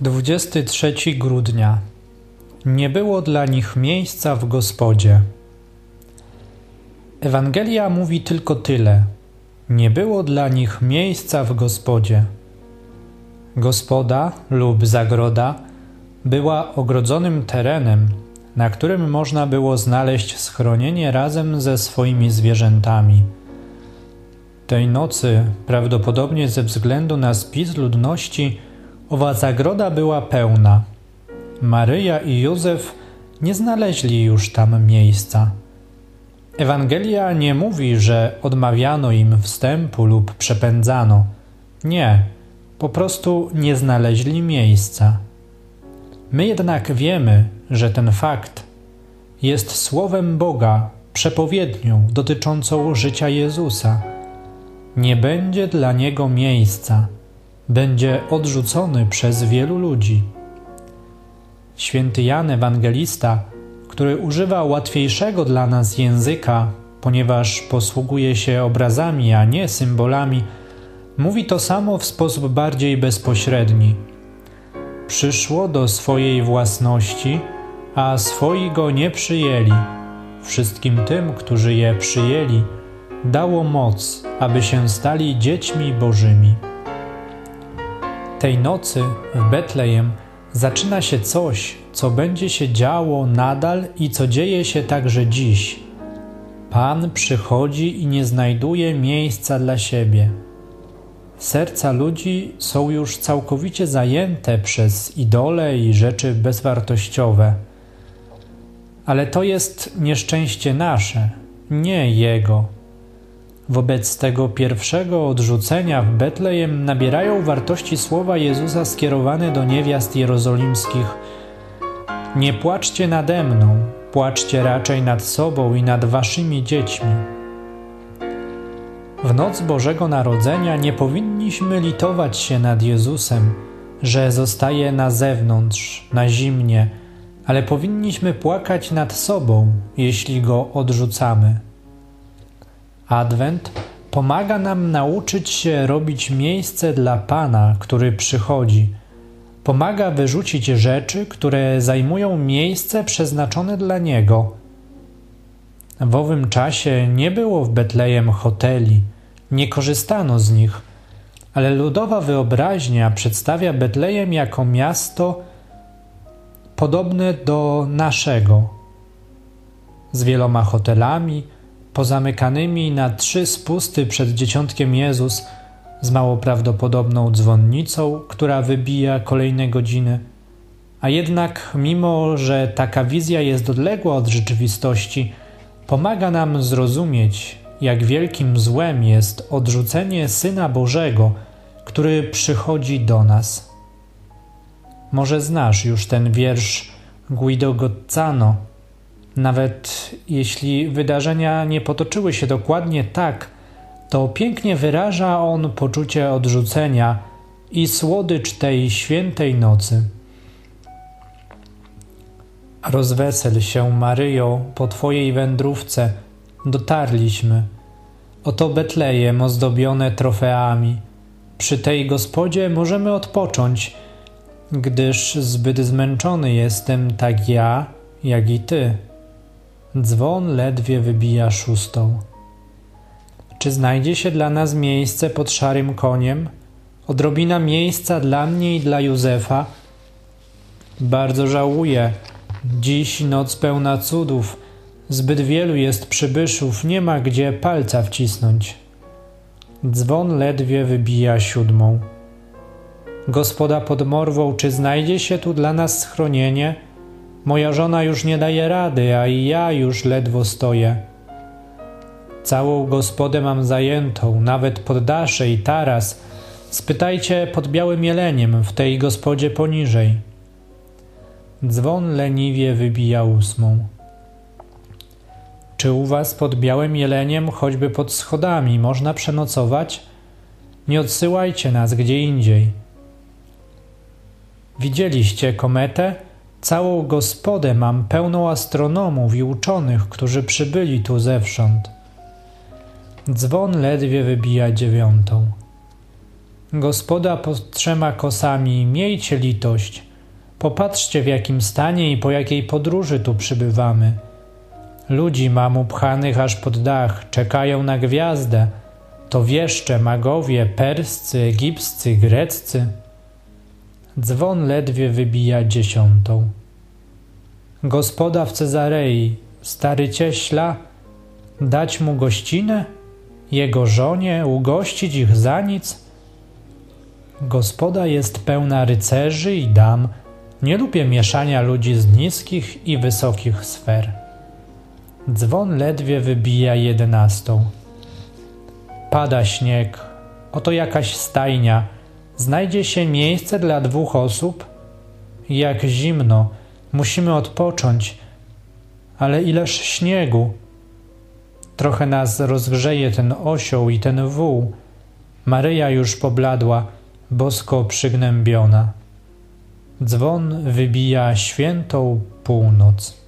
23 grudnia. Nie było dla nich miejsca w gospodzie. Ewangelia mówi tylko tyle. Nie było dla nich miejsca w gospodzie. Gospoda lub zagroda była ogrodzonym terenem, na którym można było znaleźć schronienie razem ze swoimi zwierzętami. Tej nocy, prawdopodobnie ze względu na spis ludności, Owa zagroda była pełna. Maryja i Józef nie znaleźli już tam miejsca. Ewangelia nie mówi, że odmawiano im wstępu lub przepędzano. Nie, po prostu nie znaleźli miejsca. My jednak wiemy, że ten fakt jest słowem Boga, przepowiednią dotyczącą życia Jezusa. Nie będzie dla niego miejsca będzie odrzucony przez wielu ludzi. Święty Jan Ewangelista, który używa łatwiejszego dla nas języka, ponieważ posługuje się obrazami, a nie symbolami, mówi to samo w sposób bardziej bezpośredni. Przyszło do swojej własności, a swoi go nie przyjęli. Wszystkim tym, którzy je przyjęli, dało moc, aby się stali dziećmi Bożymi. Tej nocy w Betlejem zaczyna się coś, co będzie się działo nadal i co dzieje się także dziś. Pan przychodzi i nie znajduje miejsca dla siebie. Serca ludzi są już całkowicie zajęte przez idole i rzeczy bezwartościowe. Ale to jest nieszczęście nasze, nie Jego. Wobec tego pierwszego odrzucenia w Betlejem nabierają wartości słowa Jezusa skierowane do niewiast jerozolimskich. Nie płaczcie nade mną, płaczcie raczej nad sobą i nad waszymi dziećmi. W noc Bożego Narodzenia nie powinniśmy litować się nad Jezusem, że zostaje na zewnątrz, na zimnie, ale powinniśmy płakać nad sobą, jeśli go odrzucamy. Adwent pomaga nam nauczyć się robić miejsce dla Pana, który przychodzi. Pomaga wyrzucić rzeczy, które zajmują miejsce przeznaczone dla Niego. W owym czasie nie było w Betlejem hoteli, nie korzystano z nich, ale ludowa wyobraźnia przedstawia Betlejem jako miasto podobne do naszego, z wieloma hotelami, pozamykanymi na trzy spusty przed dzieciątkiem Jezus z mało prawdopodobną dzwonnicą, która wybija kolejne godziny. A jednak, mimo że taka wizja jest odległa od rzeczywistości, pomaga nam zrozumieć, jak wielkim złem jest odrzucenie Syna Bożego, który przychodzi do nas. Może znasz już ten wiersz Guido Gozzano, nawet jeśli wydarzenia nie potoczyły się dokładnie tak, to pięknie wyraża on poczucie odrzucenia i słodycz tej świętej nocy. Rozwesel się, Maryjo, po Twojej wędrówce. Dotarliśmy. Oto Betlejem ozdobione trofeami. Przy tej gospodzie możemy odpocząć, gdyż zbyt zmęczony jestem tak ja, jak i Ty. Dzwon ledwie wybija szóstą. Czy znajdzie się dla nas miejsce pod szarym koniem? Odrobina miejsca dla mnie i dla Józefa? Bardzo żałuję. Dziś noc pełna cudów. Zbyt wielu jest przybyszów, nie ma gdzie palca wcisnąć. Dzwon ledwie wybija siódmą. Gospoda pod morwą, czy znajdzie się tu dla nas schronienie? Moja żona już nie daje rady, a i ja już ledwo stoję. Całą gospodę mam zajętą, nawet poddasze i taras. Spytajcie pod białym jeleniem w tej gospodzie poniżej. Dzwon leniwie wybija ósmą. Czy u was pod białym jeleniem, choćby pod schodami, można przenocować? Nie odsyłajcie nas gdzie indziej. Widzieliście kometę? Całą gospodę mam pełną astronomów i uczonych, którzy przybyli tu zewsząd. Dzwon ledwie wybija dziewiątą. Gospoda pod trzema kosami, miejcie litość. Popatrzcie w jakim stanie i po jakiej podróży tu przybywamy. Ludzi mam upchanych aż pod dach, czekają na gwiazdę. To wieszcze, magowie, perscy, egipscy, greccy. Dzwon ledwie wybija dziesiątą. Gospoda w Cezarei, stary cieśla, dać mu gościnę? Jego żonie ugościć ich za nic? Gospoda jest pełna rycerzy i dam. Nie lubię mieszania ludzi z niskich i wysokich sfer. Dzwon ledwie wybija jedenastą. Pada śnieg, oto jakaś stajnia. Znajdzie się miejsce dla dwóch osób? Jak zimno, musimy odpocząć. Ale ileż śniegu! Trochę nas rozgrzeje ten osioł i ten wół. Maryja już pobladła, bosko przygnębiona. Dzwon wybija świętą północ.